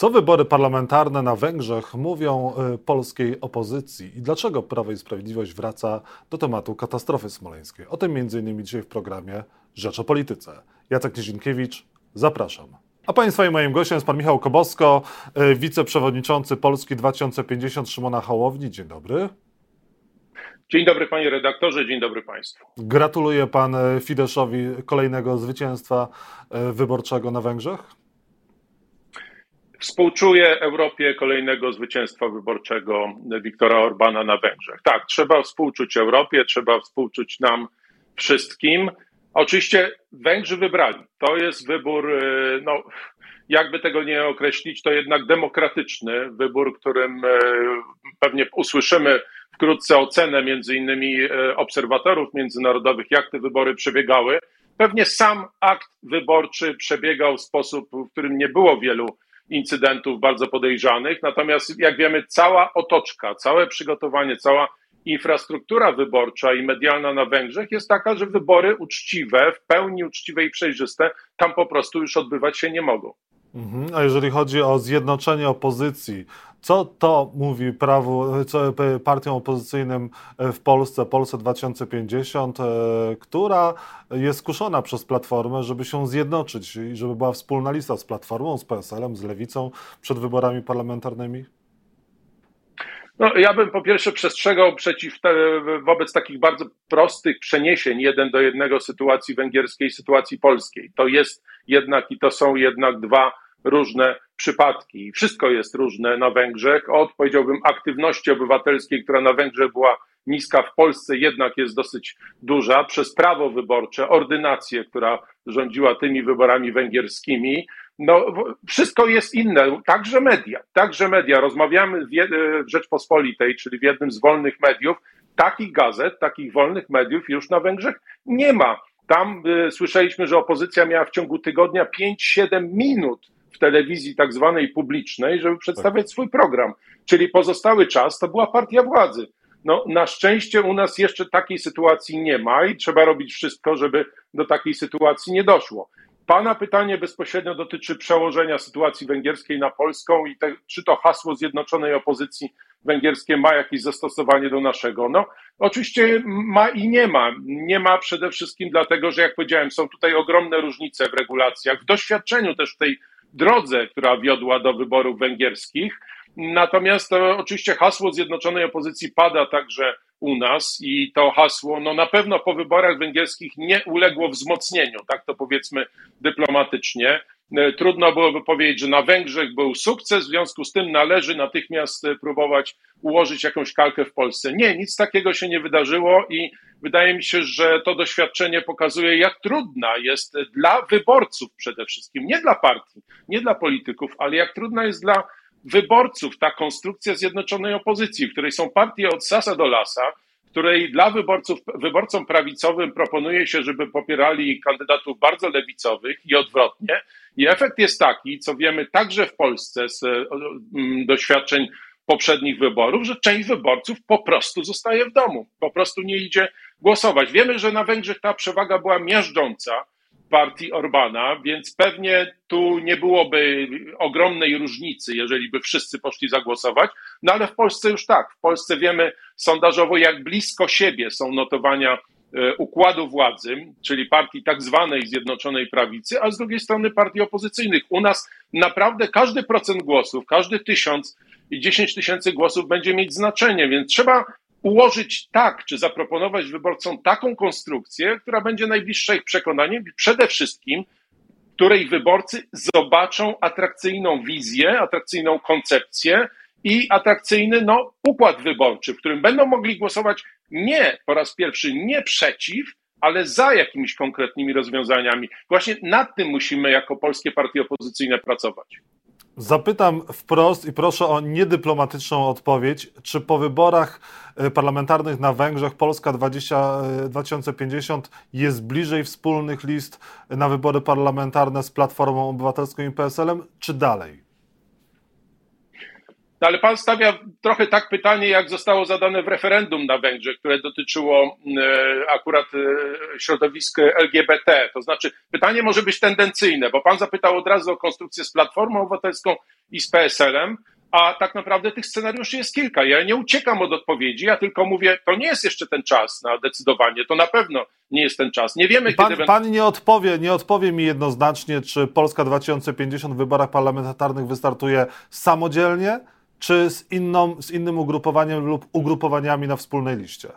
Co wybory parlamentarne na Węgrzech mówią y, polskiej opozycji i dlaczego Prawo i Sprawiedliwość wraca do tematu katastrofy smoleńskiej? O tym m.in. dzisiaj w programie Rzecz o Polityce. Jacek Nizinkiewicz, zapraszam. A Państwa i moim gościem jest Pan Michał Kobosko, y, wiceprzewodniczący Polski 2050 Szymona Hołowni. Dzień dobry. Dzień dobry panie redaktorze, dzień dobry państwu. Gratuluję pan y, Fideszowi kolejnego zwycięstwa wyborczego na Węgrzech. Współczuję Europie kolejnego zwycięstwa wyborczego Viktora Orbana na Węgrzech. Tak, trzeba współczuć Europie, trzeba współczuć nam wszystkim. Oczywiście Węgrzy wybrali. To jest wybór, y, no, jakby tego nie określić, to jednak demokratyczny wybór, którym y, pewnie usłyszymy wkrótce ocenę między innymi y, obserwatorów międzynarodowych, jak te wybory przebiegały. Pewnie sam akt wyborczy przebiegał w sposób, w którym nie było wielu incydentów bardzo podejrzanych. Natomiast, jak wiemy, cała otoczka, całe przygotowanie, cała infrastruktura wyborcza i medialna na Węgrzech jest taka, że wybory uczciwe, w pełni uczciwe i przejrzyste, tam po prostu już odbywać się nie mogą. Mhm. A jeżeli chodzi o zjednoczenie opozycji, co to mówi prawu, co partiom opozycyjnym w Polsce, Polsce 2050, e, która jest skuszona przez Platformę, żeby się zjednoczyć i żeby była wspólna lista z Platformą, z PSL-em, z Lewicą przed wyborami parlamentarnymi? No, ja bym po pierwsze przestrzegał przeciw te, wobec takich bardzo prostych przeniesień jeden do jednego sytuacji węgierskiej, sytuacji polskiej. To jest jednak i to są jednak dwa różne przypadki. Wszystko jest różne na Węgrzech. Od, powiedziałbym, aktywności obywatelskiej, która na Węgrzech była niska, w Polsce jednak jest dosyć duża, przez prawo wyborcze, ordynację, która rządziła tymi wyborami węgierskimi. No, wszystko jest inne, także media, także media. Rozmawiamy w Rzeczpospolitej, czyli w jednym z wolnych mediów. Takich gazet, takich wolnych mediów już na Węgrzech nie ma. Tam y, słyszeliśmy, że opozycja miała w ciągu tygodnia 5-7 minut telewizji tak zwanej publicznej, żeby przedstawiać swój program. Czyli pozostały czas to była partia władzy. No, na szczęście u nas jeszcze takiej sytuacji nie ma i trzeba robić wszystko, żeby do takiej sytuacji nie doszło. Pana pytanie bezpośrednio dotyczy przełożenia sytuacji węgierskiej na polską i te, czy to hasło zjednoczonej opozycji węgierskiej ma jakieś zastosowanie do naszego. No, oczywiście ma i nie ma. Nie ma przede wszystkim dlatego, że jak powiedziałem, są tutaj ogromne różnice w regulacjach, w doświadczeniu też w tej drodze, która wiodła do wyborów węgierskich. Natomiast to oczywiście hasło zjednoczonej opozycji pada także u nas i to hasło no na pewno po wyborach węgierskich nie uległo wzmocnieniu, tak to powiedzmy dyplomatycznie. E, trudno byłoby powiedzieć, że na Węgrzech był sukces, w związku z tym należy natychmiast próbować ułożyć jakąś kalkę w Polsce. Nie, nic takiego się nie wydarzyło i wydaje mi się, że to doświadczenie pokazuje, jak trudna jest dla wyborców przede wszystkim, nie dla partii, nie dla polityków, ale jak trudna jest dla wyborców ta konstrukcja zjednoczonej opozycji, w której są partie od sasa do lasa, której dla wyborców, wyborcom prawicowym proponuje się, żeby popierali kandydatów bardzo lewicowych i odwrotnie. I efekt jest taki, co wiemy także w Polsce z mm, doświadczeń poprzednich wyborów, że część wyborców po prostu zostaje w domu, po prostu nie idzie głosować. Wiemy, że na Węgrzech ta przewaga była miażdżąca partii Orbana, więc pewnie tu nie byłoby ogromnej różnicy, jeżeli by wszyscy poszli zagłosować. No ale w Polsce już tak. W Polsce wiemy sondażowo, jak blisko siebie są notowania e, układu władzy, czyli partii tak zwanej Zjednoczonej Prawicy, a z drugiej strony partii opozycyjnych. U nas naprawdę każdy procent głosów, każdy tysiąc i dziesięć tysięcy głosów będzie mieć znaczenie, więc trzeba ułożyć tak, czy zaproponować wyborcom taką konstrukcję, która będzie najbliższa ich przekonaniem i przede wszystkim, której wyborcy zobaczą atrakcyjną wizję, atrakcyjną koncepcję i atrakcyjny no, układ wyborczy, w którym będą mogli głosować nie po raz pierwszy nie przeciw, ale za jakimiś konkretnymi rozwiązaniami. Właśnie nad tym musimy jako polskie partie opozycyjne pracować. Zapytam wprost i proszę o niedyplomatyczną odpowiedź. Czy po wyborach e, parlamentarnych na Węgrzech Polska 20, 2050 e, jest bliżej wspólnych list na wybory parlamentarne z Platformą Obywatelską i PSL-em, czy dalej? No ale pan stawia trochę tak pytanie, jak zostało zadane w referendum na Węgrzech, które dotyczyło e, akurat e, środowisk LGBT. To znaczy, pytanie może być tendencyjne, bo pan zapytał od razu o konstrukcję z Platformą Obywatelską i z PSL-em, a tak naprawdę tych scenariuszy jest kilka. Ja nie uciekam od odpowiedzi, ja tylko mówię, to nie jest jeszcze ten czas na decydowanie, to na pewno nie jest ten czas. Nie wiemy, pan, kiedy... Pan nie odpowie, nie odpowie mi jednoznacznie, czy Polska 2050 w wyborach parlamentarnych wystartuje samodzielnie, czy z, inną, z innym ugrupowaniem lub ugrupowaniami na wspólnej liście?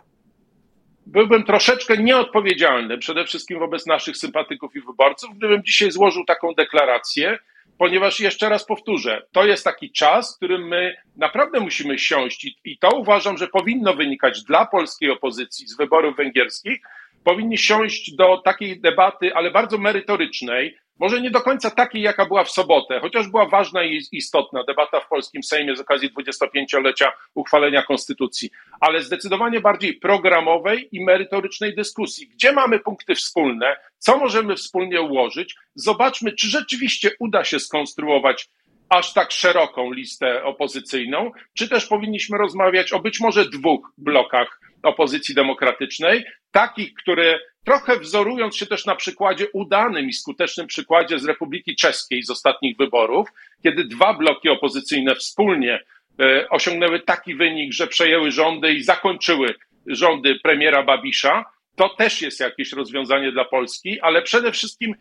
Byłbym troszeczkę nieodpowiedzialny przede wszystkim wobec naszych sympatyków i wyborców, gdybym dzisiaj złożył taką deklarację, ponieważ jeszcze raz powtórzę, to jest taki czas, w którym my naprawdę musimy siąść i, i to uważam, że powinno wynikać dla polskiej opozycji z wyborów węgierskich. Powinni siąść do takiej debaty, ale bardzo merytorycznej, może nie do końca takiej, jaka była w sobotę, chociaż była ważna i istotna debata w polskim Sejmie z okazji 25-lecia uchwalenia konstytucji, ale zdecydowanie bardziej programowej i merytorycznej dyskusji. Gdzie mamy punkty wspólne, co możemy wspólnie ułożyć? Zobaczmy, czy rzeczywiście uda się skonstruować aż tak szeroką listę opozycyjną, czy też powinniśmy rozmawiać o być może dwóch blokach opozycji demokratycznej, takich, które trochę wzorując się też na przykładzie udanym i skutecznym przykładzie z Republiki Czeskiej z ostatnich wyborów, kiedy dwa bloki opozycyjne wspólnie e, osiągnęły taki wynik, że przejęły rządy i zakończyły rządy premiera Babisza, to też jest jakieś rozwiązanie dla Polski, ale przede wszystkim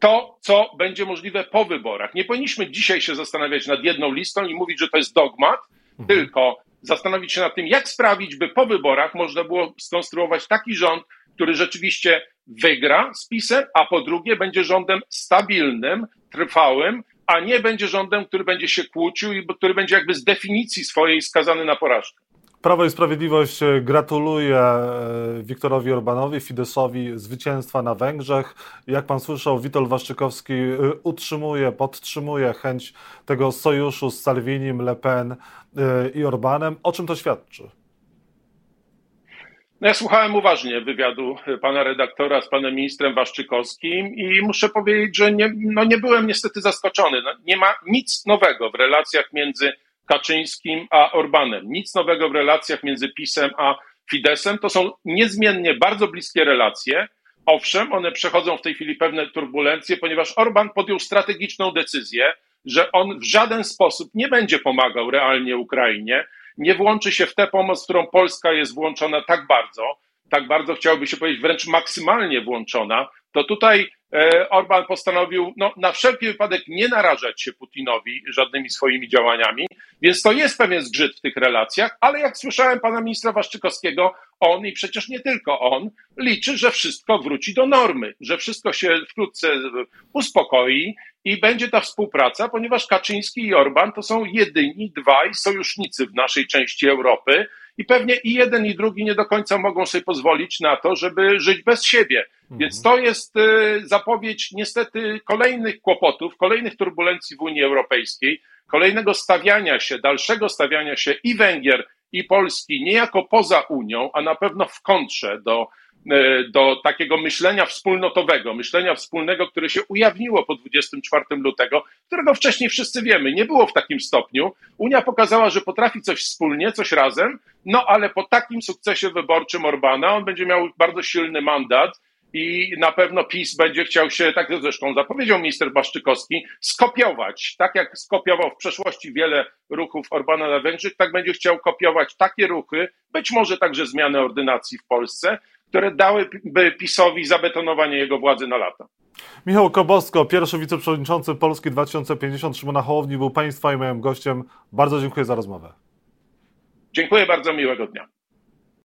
to, co będzie możliwe po wyborach. Nie powinniśmy dzisiaj się zastanawiać nad jedną listą i mówić, że to jest dogmat, mhm. tylko zastanowić się nad tym, jak sprawić, by po wyborach można było skonstruować taki rząd, który rzeczywiście wygra z PiSem, a po drugie będzie rządem stabilnym, trwałym, a nie będzie rządem, który będzie się kłócił i który będzie jakby z definicji swojej skazany na porażkę. Prawo i Sprawiedliwość e, gratuluje e, Wiktorowi Orbanowi, Fidesowi zwycięstwa na Węgrzech. Jak pan słyszał, Witold Waszczykowski e, utrzymuje, podtrzymuje chęć tego sojuszu z Salvinim, Le Pen i Orbanem. O czym to świadczy? No ja słuchałem uważnie wywiadu pana redaktora z panem ministrem Waszczykowskim i muszę powiedzieć, że nie, no nie byłem niestety zaskoczony. No nie ma nic nowego w relacjach między Kaczyńskim a Orbanem. Nic nowego w relacjach między PiSem a Fidesem. To są niezmiennie bardzo bliskie relacje. Owszem, one przechodzą w tej chwili pewne turbulencje, ponieważ Orban podjął strategiczną decyzję, że on w żaden sposób nie będzie pomagał realnie Ukrainie, nie włączy się w tę pomoc, w którą Polska jest włączona tak bardzo, tak bardzo chciałoby się powiedzieć, wręcz maksymalnie włączona, to tutaj e, Orban postanowił no, na wszelki wypadek nie narażać się Putinowi żadnymi swoimi działaniami, więc to jest pewien zgrzyt w tych relacjach, ale jak słyszałem pana ministra Waszczykowskiego, on i przecież nie tylko on liczy, że wszystko wróci do normy, że wszystko się wkrótce uspokoi i będzie ta współpraca, ponieważ Kaczyński i Orban to są jedyni dwaj sojusznicy w naszej części Europy i pewnie i jeden i drugi nie do końca mogą sobie pozwolić na to, żeby żyć bez siebie. Mhm. Więc to jest y, zapowiedź niestety kolejnych kłopotów, kolejnych turbulencji w Unii Europejskiej, kolejnego stawiania się, dalszego stawiania się i Węgier, i Polski niejako poza Unią, a na pewno w kontrze do do takiego myślenia wspólnotowego, myślenia wspólnego, które się ujawniło po 24 lutego, którego wcześniej wszyscy wiemy, nie było w takim stopniu. Unia pokazała, że potrafi coś wspólnie, coś razem, no ale po takim sukcesie wyborczym Orbana on będzie miał bardzo silny mandat i na pewno PiS będzie chciał się, tak zresztą zapowiedział minister Baszczykowski, skopiować. Tak jak skopiował w przeszłości wiele ruchów Orbana na Węgrzech, tak będzie chciał kopiować takie ruchy, być może także zmianę ordynacji w Polsce, które dałyby PiSowi zabetonowanie jego władzy na lata. Michał Kobosko, pierwszy wiceprzewodniczący Polski 2050 Szymona Hołowni był Państwa i moim gościem. Bardzo dziękuję za rozmowę. Dziękuję bardzo, miłego dnia.